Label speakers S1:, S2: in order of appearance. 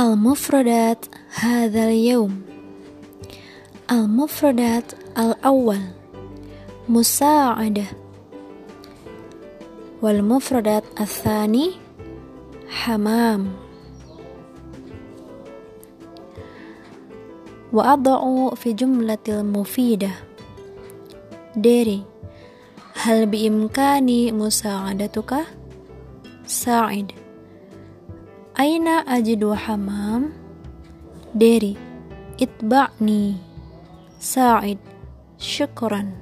S1: المفردات هذا اليوم المفردات الأول مساعدة والمفردات الثاني حمام وأضع في جملة المفيدة ديري هل بإمكاني مساعدتك؟ ساعد Aina ajidu hamam? Deri. Itba'ni. Sa'id. syukuran.